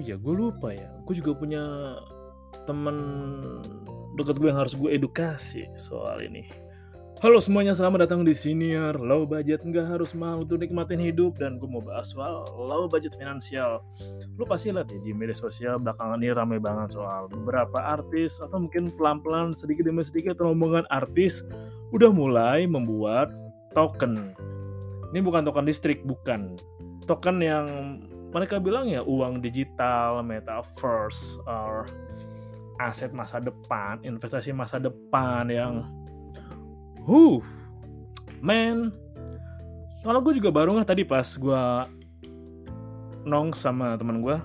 Iya, gue lupa ya. Gue juga punya temen dekat gue yang harus gue edukasi soal ini. Halo semuanya, selamat datang di Senior Low Budget. Nggak harus mahal untuk nikmatin hidup dan gue mau bahas soal low budget finansial. Lu pasti lihat ya di media sosial belakangan ini rame banget soal beberapa artis atau mungkin pelan-pelan sedikit demi sedikit rombongan artis udah mulai membuat token. Ini bukan token listrik, bukan. Token yang mereka bilang ya uang digital, metaverse, or aset masa depan, investasi masa depan yang Huh, man. Soalnya gue juga baru nggak tadi pas gue nong sama teman gue,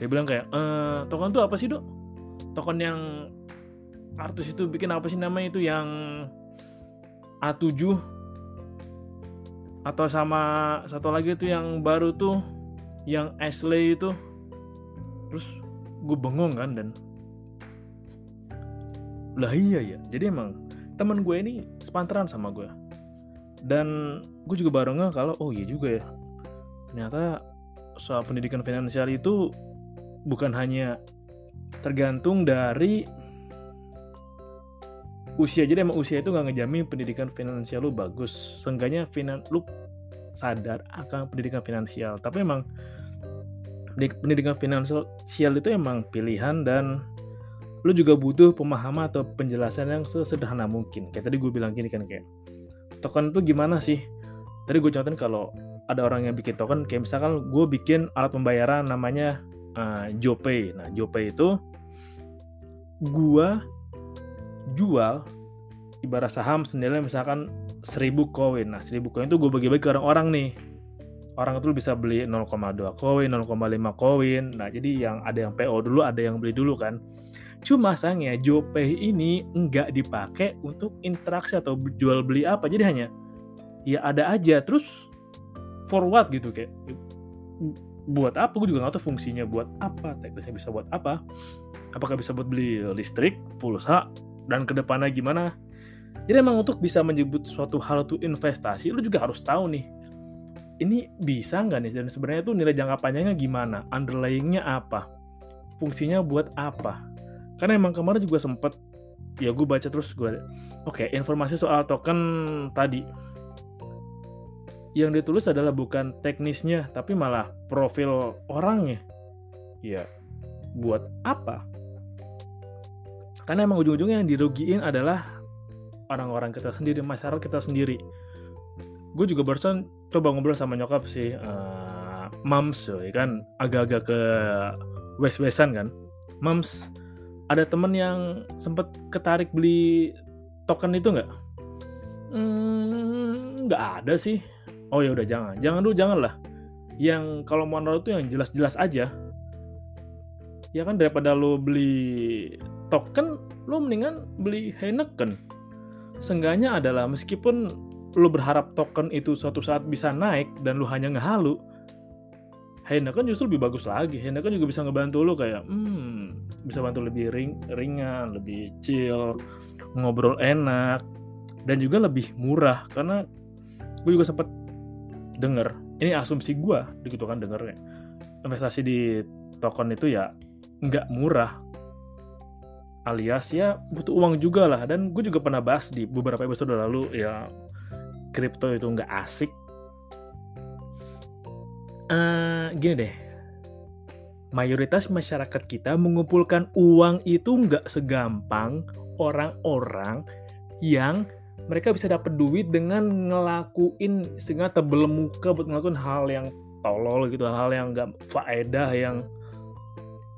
dia bilang kayak, e, token itu apa sih dok? Token yang artis itu bikin apa sih namanya itu yang A7 atau sama satu lagi itu yang baru tuh yang Ashley itu terus gue bengong kan dan lah iya ya jadi emang teman gue ini sepantaran sama gue dan gue juga baru nggak kalau oh iya juga ya ternyata soal pendidikan finansial itu bukan hanya tergantung dari usia jadi emang usia itu nggak ngejamin pendidikan finansial lu bagus. Seenggaknya finan lu sadar akan pendidikan finansial tapi emang pendidikan finansial itu emang pilihan dan lu juga butuh pemahaman atau penjelasan yang sesederhana mungkin. Kayak tadi gue bilang gini kan kayak token itu gimana sih? Tadi gue contohin kalau ada orang yang bikin token, kayak misalkan gue bikin alat pembayaran namanya uh, JoPay. Nah, JoPay itu gue jual ibarat saham senilai misalkan 1000 koin. Nah, 1000 koin itu gue bagi-bagi ke orang-orang nih. Orang itu bisa beli 0,2 koin, 0,5 koin. Nah, jadi yang ada yang PO dulu, ada yang beli dulu kan. Cuma sayangnya JoPay ini nggak dipakai untuk interaksi atau jual beli apa. Jadi hanya ya ada aja terus forward gitu kayak buat apa gue juga nggak tahu fungsinya buat apa teknisnya bisa buat apa apakah bisa buat beli listrik pulsa dan ke depannya gimana jadi emang untuk bisa menyebut suatu hal itu investasi lu juga harus tahu nih ini bisa nggak nih? Dan sebenarnya tuh nilai jangka panjangnya gimana? Underlyingnya apa? Fungsinya buat apa? Karena emang kemarin juga sempet ya gue baca terus gue oke okay, informasi soal token tadi. Yang ditulis adalah bukan teknisnya tapi malah profil orangnya. Ya buat apa? Karena emang ujung-ujungnya yang dirugiin adalah orang-orang kita sendiri masyarakat kita sendiri. Gue juga barusan coba ngobrol sama nyokap sih uh, mams ya kan agak-agak ke west-westan kan mams ada temen yang sempet ketarik beli token itu nggak? Hmm, nggak ada sih. Oh ya udah jangan, jangan dulu janganlah. Yang kalau mau naruh itu yang jelas-jelas aja. Ya kan daripada lo beli token, lo mendingan beli Heineken. Seenggaknya adalah meskipun lo berharap token itu suatu saat bisa naik dan lo hanya ngehalu, Heineken justru lebih bagus lagi. Heineken juga bisa ngebantu lo kayak, hmm, bisa bantu lebih ring, ringan, lebih chill, ngobrol enak, dan juga lebih murah karena gue juga sempat denger ini asumsi gue gitu kan dengernya investasi di token itu ya nggak murah alias ya butuh uang juga lah dan gue juga pernah bahas di beberapa episode lalu ya kripto itu nggak asik. Uh, gini deh. Mayoritas masyarakat kita mengumpulkan uang itu nggak segampang orang-orang yang mereka bisa dapat duit dengan ngelakuin sehingga tebel muka buat ngelakuin hal yang tolol gitu hal yang nggak faedah yang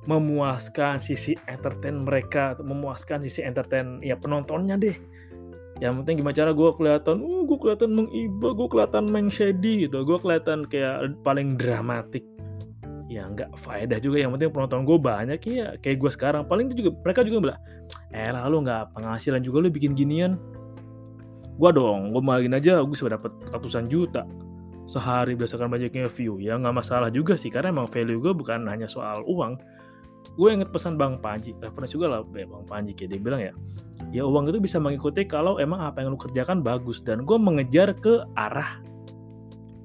memuaskan sisi entertain mereka memuaskan sisi entertain ya penontonnya deh yang penting gimana cara gue kelihatan uh gue kelihatan mengiba gue kelihatan shady gitu. Gue kelihatan kayak paling dramatik. Ya nggak faedah juga. Yang penting penonton gue banyak. Ya kayak gue sekarang. Paling juga mereka juga bilang eh lalu nggak penghasilan juga lu bikin ginian. Gue dong gue malin aja gue bisa dapat ratusan juta. Sehari berdasarkan banyaknya view. Ya nggak masalah juga sih karena emang value gue bukan hanya soal uang. Gue inget pesan Bang Panji referensi juga lah Bang Panji kayak dia bilang ya ya uang itu bisa mengikuti kalau emang apa yang lu kerjakan bagus dan gue mengejar ke arah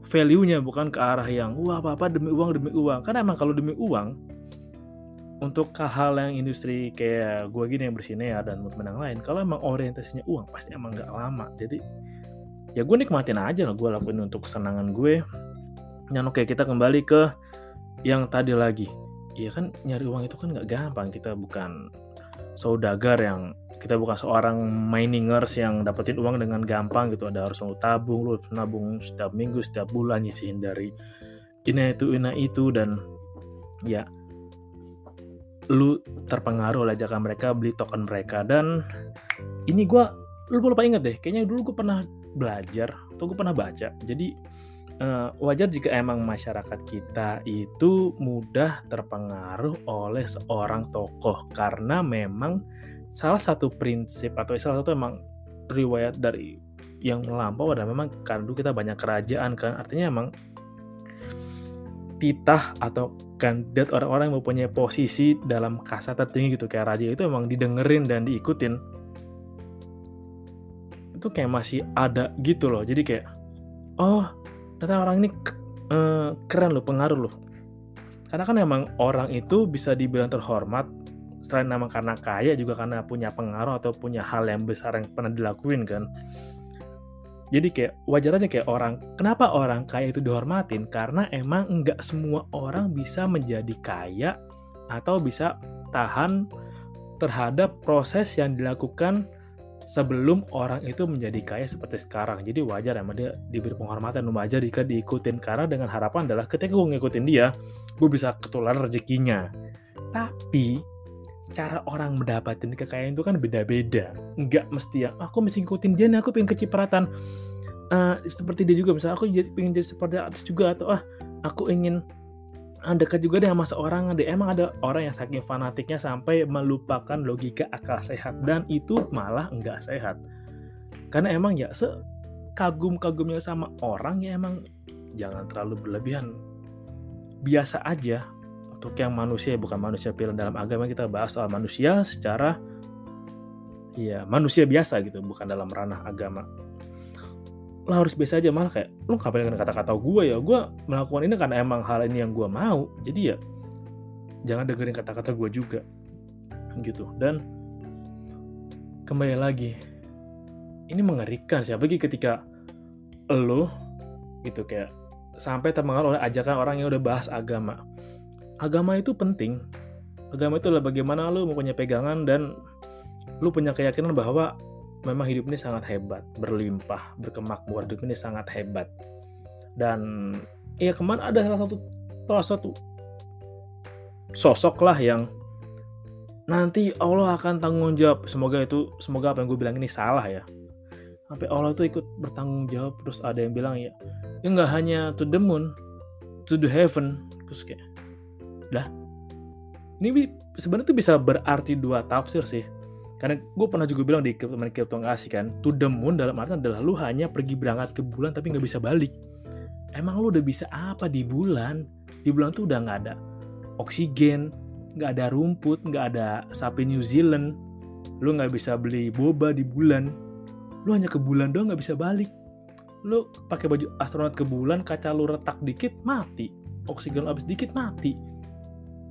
value-nya bukan ke arah yang wah apa-apa demi uang demi uang. Karena emang kalau demi uang untuk hal-hal yang industri kayak gue gini yang ya dan menang lain kalau emang orientasinya uang pasti emang gak lama. Jadi ya gue nikmatin aja lah gue lakuin untuk kesenangan gue. Yang oke kita kembali ke yang tadi lagi. Iya kan nyari uang itu kan nggak gampang. Kita bukan saudagar yang kita bukan seorang miningers yang dapetin uang dengan gampang gitu. Ada harus lu tabung, lu nabung setiap minggu, setiap bulan nyisihin dari ini itu ini itu dan ya lu terpengaruh oleh ajakan mereka beli token mereka. Dan ini gue lu lupa inget deh kayaknya dulu gue pernah belajar atau gue pernah baca. Jadi uh, wajar jika emang masyarakat kita itu mudah terpengaruh oleh seorang tokoh. Karena memang salah satu prinsip atau salah satu emang riwayat dari yang melampau adalah memang karena dulu kita banyak kerajaan kan artinya emang titah atau kandidat orang-orang yang mempunyai posisi dalam kasta tertinggi gitu kayak raja itu emang didengerin dan diikutin. Itu kayak masih ada gitu loh jadi kayak oh ternyata orang ini uh, keren loh pengaruh loh. Karena kan emang orang itu bisa dibilang terhormat selain nama karena kaya juga karena punya pengaruh atau punya hal yang besar yang pernah dilakuin kan jadi kayak wajar aja kayak orang kenapa orang kaya itu dihormatin karena emang nggak semua orang bisa menjadi kaya atau bisa tahan terhadap proses yang dilakukan sebelum orang itu menjadi kaya seperti sekarang. Jadi wajar emang dia diberi penghormatan, wajar jika diikutin karena dengan harapan adalah ketika gue ngikutin dia, gue bisa ketularan rezekinya. Tapi cara orang mendapatkan kekayaan itu kan beda-beda. Enggak mesti ya, aku mesti ngikutin dia nih, aku pengen kecipratan. Uh, seperti dia juga, misalnya aku pengen jadi seperti artis juga, atau ah, aku ingin Ah, dekat juga deh sama seorang deh emang ada orang yang saking fanatiknya sampai melupakan logika akal sehat dan itu malah enggak sehat karena emang ya sekagum-kagumnya sama orang ya emang jangan terlalu berlebihan biasa aja untuk yang manusia bukan manusia pilihan dalam agama kita bahas soal manusia secara ya manusia biasa gitu bukan dalam ranah agama. Lo harus biasa aja malah kayak lo ngapain dengan kata-kata gue ya? Gue melakukan ini karena emang hal ini yang gue mau. Jadi ya jangan dengerin kata-kata gue juga gitu. Dan kembali lagi ini mengerikan sih apalagi ketika lo gitu kayak sampai terpengaruh oleh ajakan orang yang udah bahas agama agama itu penting agama itu adalah bagaimana lo mempunyai pegangan dan lo punya keyakinan bahwa memang hidup ini sangat hebat, berlimpah, berkemakmuran hidup ini sangat hebat. Dan ya kemarin ada salah satu salah satu sosok lah yang nanti Allah akan tanggung jawab. Semoga itu semoga apa yang gue bilang ini salah ya. Sampai Allah itu ikut bertanggung jawab terus ada yang bilang ya, ya nggak hanya to the moon, to the heaven. Terus kayak, lah, ini sebenarnya itu bisa berarti dua tafsir sih karena gue pernah juga bilang di teman Krypto ngasih kan, to the moon dalam artian adalah lu hanya pergi berangkat ke bulan tapi nggak bisa balik. Emang lu udah bisa apa di bulan? Di bulan tuh udah nggak ada oksigen, nggak ada rumput, nggak ada sapi New Zealand. Lu nggak bisa beli boba di bulan. Lu hanya ke bulan doang nggak bisa balik. Lu pakai baju astronot ke bulan, kaca lu retak dikit mati. Oksigen lu habis dikit mati.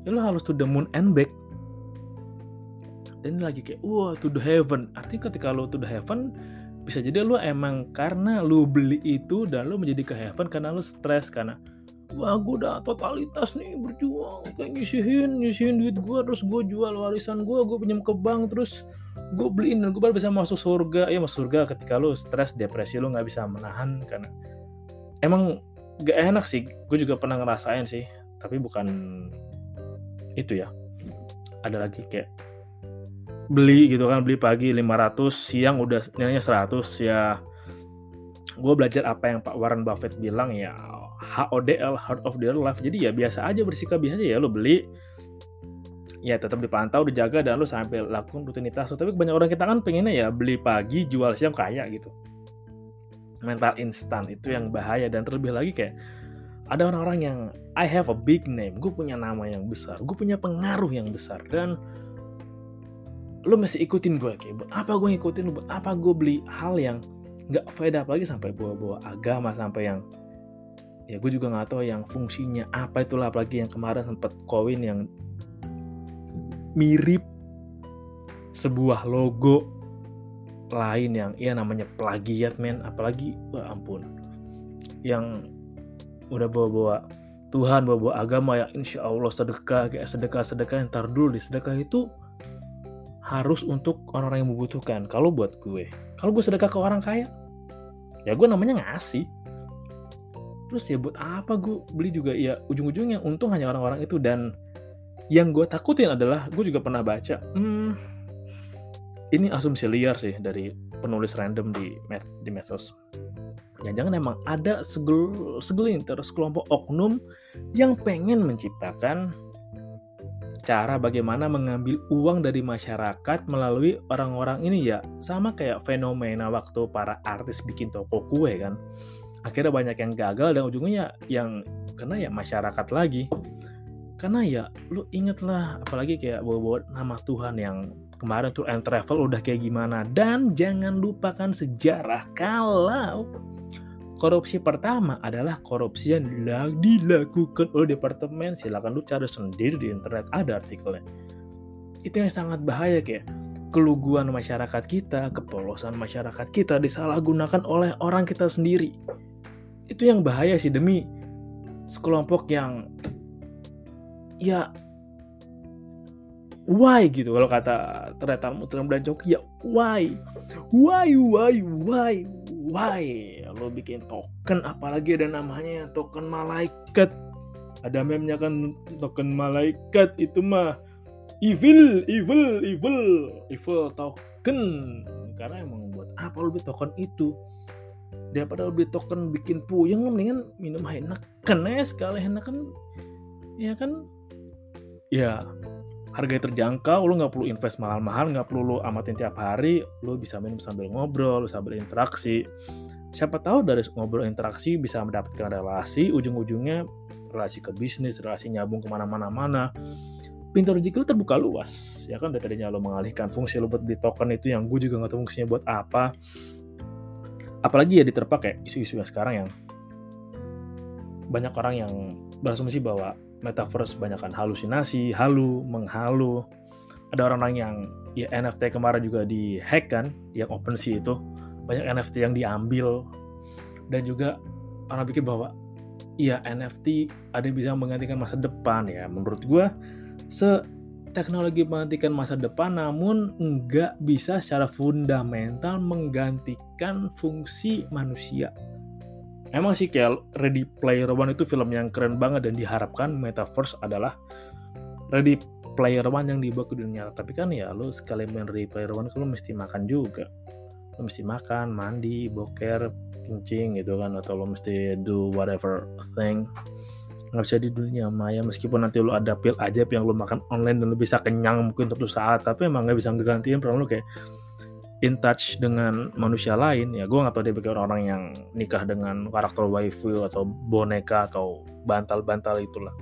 Ya lu harus to the moon and back. Dan ini lagi kayak wah to the heaven. Artinya ketika lo to the heaven bisa jadi lo emang karena lo beli itu dan lo menjadi ke heaven karena lo stres karena wah gue udah totalitas nih berjuang kayak nyisihin nyisihin duit gue terus gue jual warisan gue gue pinjam ke bank terus gue beliin dan gue baru bisa masuk surga. Ya masuk surga ketika lu stres depresi lu nggak bisa menahan karena emang gak enak sih. Gue juga pernah ngerasain sih tapi bukan itu ya. Ada lagi kayak beli gitu kan beli pagi 500 siang udah nilainya 100 ya. Gue belajar apa yang Pak Warren Buffett bilang ya HODL Heart of Their Life. Jadi ya biasa aja bersikap biasa aja ya. Lo beli ya tetap dipantau dijaga dan lo sampai lakukan rutinitas tapi banyak orang kita kan pengennya ya beli pagi jual siang kaya gitu. Mental instan itu yang bahaya. Dan terlebih lagi kayak ada orang-orang yang I have a big name. Gue punya nama yang besar. Gue punya pengaruh yang besar. Dan lo masih ikutin gue kayak buat apa gue ngikutin lo buat apa gue beli hal yang nggak fed up lagi? Sampai bawa-bawa agama sampai yang ya gue juga nggak tahu yang fungsinya apa itulah. Apalagi yang kemarin sempat koin yang mirip sebuah logo lain yang ya namanya plagiat men. Apalagi wah ampun. Yang udah bawa-bawa Tuhan bawa-bawa agama ya insya Allah sedekah kayak sedekah sedekah yang tar dulu di sedekah itu harus untuk orang-orang yang membutuhkan. Kalau buat gue kalau gue sedekah ke orang kaya ya gue namanya ngasih. Terus ya buat apa gue beli juga? Ya ujung-ujungnya untung hanya orang-orang itu. Dan yang gue takutin adalah gue juga pernah baca hmm, ini asumsi liar sih dari penulis random di med di medsos. Jangan-jangan emang ada segel, segelintir sekelompok oknum yang pengen menciptakan cara bagaimana mengambil uang dari masyarakat melalui orang-orang ini ya. Sama kayak fenomena waktu para artis bikin toko kue kan. Akhirnya banyak yang gagal dan ujungnya yang kena ya masyarakat lagi. Karena ya lu inget lah apalagi kayak bawa-bawa nama Tuhan yang kemarin tour and travel udah kayak gimana. Dan jangan lupakan sejarah kalau korupsi pertama adalah korupsi yang dilakukan oleh departemen. Silakan lu cari sendiri di internet ada artikelnya. Itu yang sangat bahaya kayak keluguan masyarakat kita kepolosan masyarakat kita disalahgunakan oleh orang kita sendiri. Itu yang bahaya sih demi sekelompok yang ya why gitu. Kalau kata ternyata Muslim dan Coki ya why? Why why why why? Lo bikin token apalagi ada namanya token malaikat. Ada memnya kan token malaikat itu mah evil evil evil evil token. Karena emang buat apa lo beli token itu? Daripada lo beli token bikin puyeng mendingan minum Heineken ya sekali Heineken ya kan? Ya harga terjangkau, lo nggak perlu invest mahal-mahal, nggak perlu lo amatin tiap hari, lo bisa minum sambil ngobrol, sambil interaksi. Siapa tahu dari ngobrol interaksi bisa mendapatkan relasi, ujung-ujungnya relasi ke bisnis, relasi nyambung ke mana-mana mana. Pintu rezeki lo terbuka luas, ya kan dari tadinya lo mengalihkan fungsi lo buat beli token itu yang gue juga nggak tahu fungsinya buat apa. Apalagi ya diterpa kayak isu-isu yang sekarang yang banyak orang yang berasumsi bahwa metaverse banyakkan halusinasi, halu, menghalu. Ada orang-orang yang ya NFT kemarin juga di hack kan, yang OpenSea itu banyak NFT yang diambil dan juga orang pikir bahwa iya NFT ada yang bisa menggantikan masa depan ya. Menurut gue se teknologi menggantikan masa depan namun nggak bisa secara fundamental menggantikan fungsi manusia emang sih kayak Ready Player One itu film yang keren banget dan diharapkan Metaverse adalah Ready Player One yang dibawa ke dunia. Tapi kan ya lo sekali main Ready Player One lo mesti makan juga. Lo mesti makan mandi boker kencing gitu kan atau lo mesti do whatever thing. Nggak bisa di dunia maya meskipun nanti lo ada pil aja yang lo makan online dan lo bisa kenyang mungkin untuk saat tapi emang nggak bisa ngegantiin peran lo kayak in touch dengan manusia lain ya gue nggak tahu dia bagi orang-orang yang nikah dengan karakter waifu atau boneka atau bantal-bantal itulah.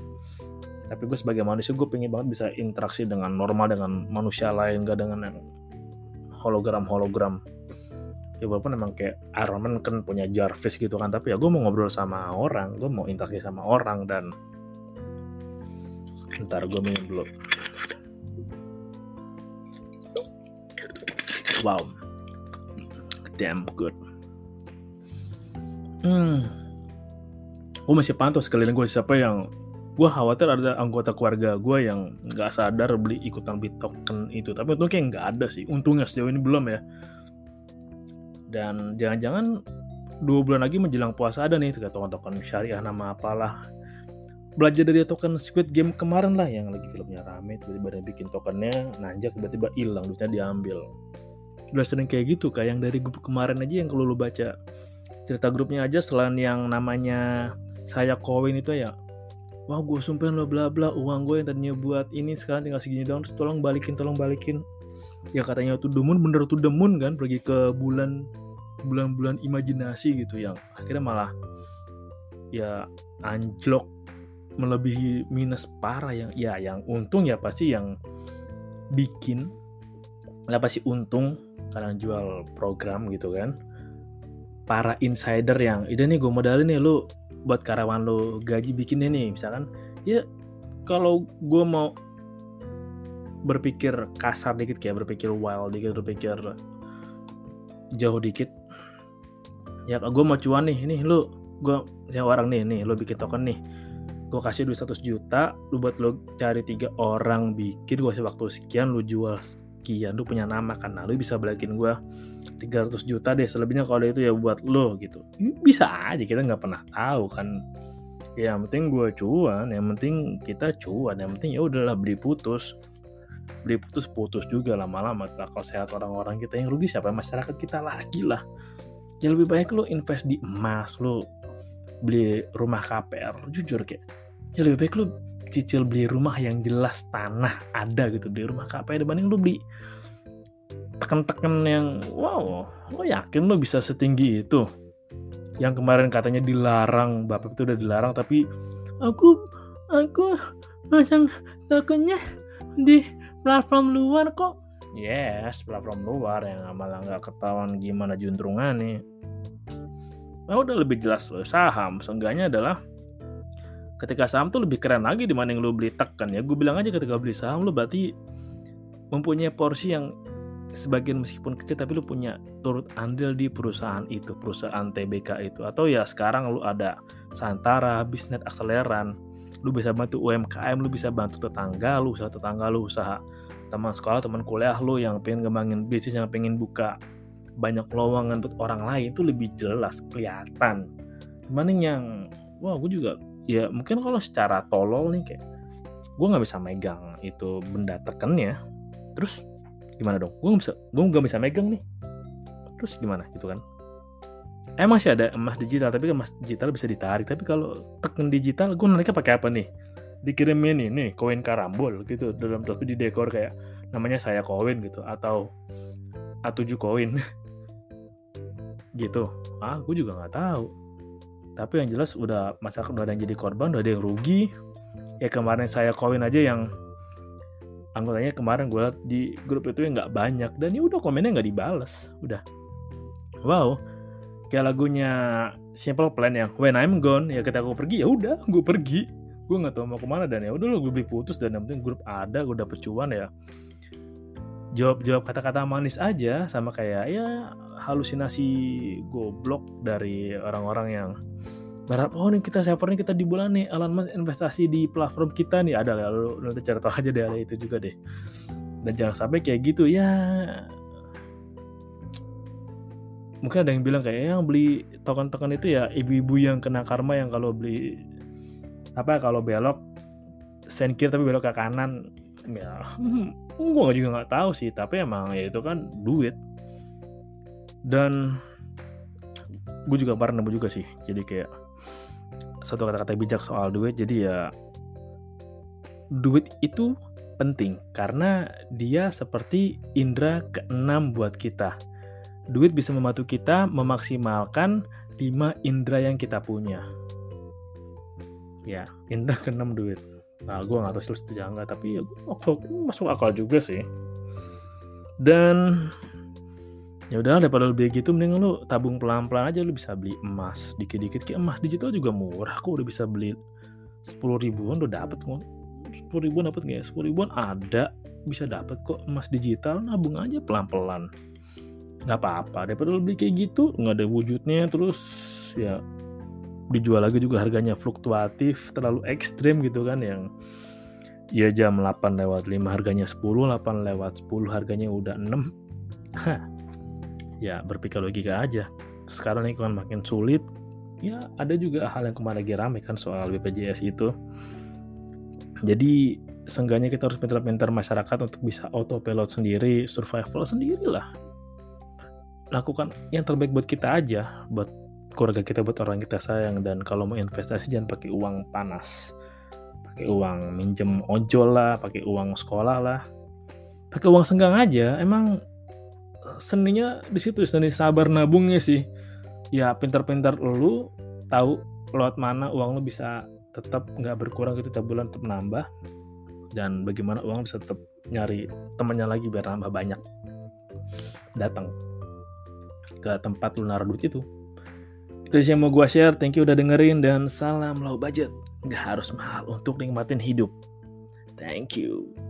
Tapi gue sebagai manusia gue pengen banget bisa interaksi dengan normal dengan manusia lain gak dengan yang hologram hologram ya walaupun emang kayak Iron Man kan punya Jarvis gitu kan tapi ya gue mau ngobrol sama orang gue mau interaksi sama orang dan ntar gue minum dulu wow. Damn good. Hmm. Gue masih pantau sekalian gue siapa yang gue khawatir ada anggota keluarga gue yang nggak sadar beli ikutan token itu. Tapi untungnya nggak ada sih. Untungnya sejauh ini belum ya. Dan jangan-jangan dua bulan lagi menjelang puasa ada nih token-token syariah nama apalah. Belajar dari token Squid Game kemarin lah yang lagi filmnya rame tiba-tiba bikin tokennya nanjak tiba-tiba hilang duitnya diambil udah sering kayak gitu kayak yang dari grup kemarin aja yang kalau lu baca cerita grupnya aja selain yang namanya saya koin itu ya wah gue sumpahin lo bla bla uang gue yang tadinya buat ini sekarang tinggal segini doang terus tolong balikin tolong balikin. Ya katanya tuh demun bener tuh demun kan pergi ke bulan bulan-bulan imajinasi gitu yang akhirnya malah ya anjlok melebihi minus parah yang ya yang untung ya pasti yang bikin lah pasti untung karena jual program gitu kan? Para insider yang ini nih gue modalin nih lu buat karyawan lo gaji bikinnya nih misalkan. Ya kalau gue mau berpikir kasar dikit kayak berpikir wild dikit berpikir jauh dikit ya gue mau cuan nih ini lu gue yang orang nih nih lo bikin token nih gue kasih duit 100 juta lu buat lo cari tiga orang bikin gue kasih waktu sekian lu jual sekian lu punya nama kan nah lu bisa balikin gue 300 juta deh selebihnya kalau itu ya buat lo gitu. Bisa aja kita nggak pernah tahu kan. Ya yang penting gue cuan yang penting kita cuan yang penting ya udahlah beli putus. Beli putus putus juga lama-lama kalau sehat orang-orang kita yang rugi siapa? Masyarakat kita lagi lah. Ya lebih baik lo invest di emas lo beli rumah KPR jujur kayak. Ya lebih baik lo cicil beli rumah yang jelas tanah ada gitu beli rumah KPR dibanding lo beli tekan-tekan yang wow lo yakin lo bisa setinggi itu? Yang kemarin katanya dilarang bapak itu udah dilarang tapi aku aku masang tokennya di platform luar kok. Yes platform luar yang malah nggak ketahuan gimana juntrungan nih nah, udah lebih jelas lo saham. Seenggaknya adalah ketika saham tuh lebih keren lagi dibanding lo beli tekan ya. Gue bilang aja ketika beli saham lo berarti mempunyai porsi yang sebagian meskipun kecil tapi lu punya turut andil di perusahaan itu perusahaan TBK itu. Atau ya sekarang lu ada Santara bisnet akseleran. Lu bisa bantu UMKM lu bisa bantu tetangga lu usaha tetangga lu usaha teman sekolah teman kuliah lu yang pengen ngembangin bisnis yang pengen buka banyak lowongan untuk orang lain itu lebih jelas kelihatan. Dibanding yang wah gue juga ya mungkin kalau secara tolol nih kayak gue nggak bisa megang itu benda tekennya terus gimana dong? Gue nggak bisa gue nggak bisa megang nih. Terus gimana gitu kan? Emang sih ada emas digital tapi emas digital bisa ditarik. Tapi kalau tekan digital gue nanti pakai apa nih? Dikirimin nih koin karambol gitu dalam tapi di dekor kayak namanya saya koin gitu atau A7 koin. Gitu. Ah gue juga nggak tahu tapi yang jelas udah masyarakat udah ada yang jadi korban udah ada yang rugi. Ya kemarin saya koin aja yang anggotanya kemarin gue liat di grup itu yang nggak banyak. Dan ya udah komennya nggak dibales. Udah. Wow. Kayak lagunya Simple Plan yang When I'm Gone ya ketika gue pergi ya udah gue pergi. Gue nggak tahu mau ke mana dan ya udah lo gue beli putus dan yang penting grup ada gue dapet cuan ya jawab jawab kata-kata manis aja sama kayak ya halusinasi goblok dari orang-orang yang berharap oh nih kita server nih kita di bulan nih Alan Mas investasi di platform kita nih. Ada lah lu nanti cari tahu aja deh itu juga deh. Dan jangan sampai kayak gitu ya. Mungkin ada yang bilang kayak yang beli token-token itu ya ibu-ibu yang kena karma yang kalau beli apa kalau belok sen kiri tapi belok ke kanan. Ya gue juga nggak tahu sih tapi emang ya itu kan duit dan gue juga pernah nemu juga sih jadi kayak satu kata-kata bijak soal duit jadi ya duit itu penting karena dia seperti indera keenam buat kita. Duit bisa membantu kita memaksimalkan lima indera yang kita punya. Ya, indera keenam duit. Nah, gue gak tahu setuju enggak, tapi ya masuk akal juga sih. Dan ya udah daripada beli gitu mending lu tabung pelan-pelan aja lu bisa beli emas dikit-dikit. Kayak emas digital juga murah kok udah bisa beli sepuluh ribuan udah dapet kok sepuluh ribuan dapet nggak ya? Sepuluh ribuan ada bisa dapet kok emas digital nabung aja pelan-pelan. Nggak apa-apa daripada lu beli kayak gitu nggak ada wujudnya terus ya dijual lagi juga harganya fluktuatif terlalu ekstrim gitu kan yang ya jam 8 lewat 5 harganya 10 8 lewat 10 harganya udah 6 Hah, ya berpikir logika aja. Sekarang ini kan makin sulit. Ya ada juga hal yang kemarin lagi rame kan soal BPJS itu. Jadi seenggaknya kita harus pintar-pintar masyarakat untuk bisa autopilot sendiri survival sendiri lah lakukan yang terbaik buat kita aja buat keluarga kita buat orang kita sayang. Dan kalau mau investasi jangan pakai uang panas. Pakai uang minjem ojol lah pakai uang sekolah lah. Pakai uang senggang aja. Emang seninya di situ seni sabar nabungnya sih. Ya pintar-pintar lu tahu lewat mana uang lu bisa tetap nggak berkurang gitu tiap bulan tetap nambah. Dan bagaimana uang bisa tetap nyari temannya lagi biar nambah banyak datang ke tempat lu naruh duit itu itu sih yang mau gue share. Thank you udah dengerin. Dan salam low budget. Nggak harus mahal untuk nikmatin hidup. Thank you